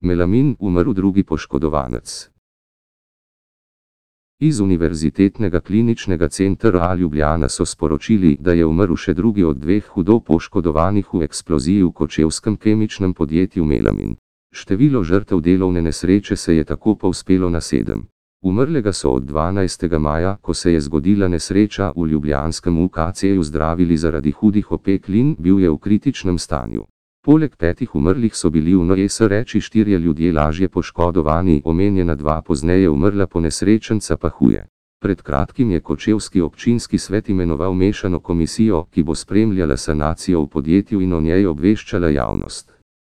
Melamin umrl drugi poškodovanec. Iz Univerzitetnega kliničnega centra Ljubljana so sporočili, da je umrl še drugi od dveh hudo poškodovanih v eksploziji v kočevskem kemičnem podjetju Melamin. Število žrtev delovne nesreče se je tako povzpelo na sedem. Umrlega so od 12. maja, ko se je zgodila nesreča v ljubljanskem UKC-ju zdravili zaradi hudih opeklin, bil je v kritičnem stanju. Poleg petih umrlih so bili v NOES reči štirje ljudje lažje poškodovani, omenjena dva pozneje umrla po nesrečenca pa huje. Pred kratkim je Kočevski občinski svet imenoval mešano komisijo, ki bo spremljala sanacijo v podjetju in o njej obveščala javnost.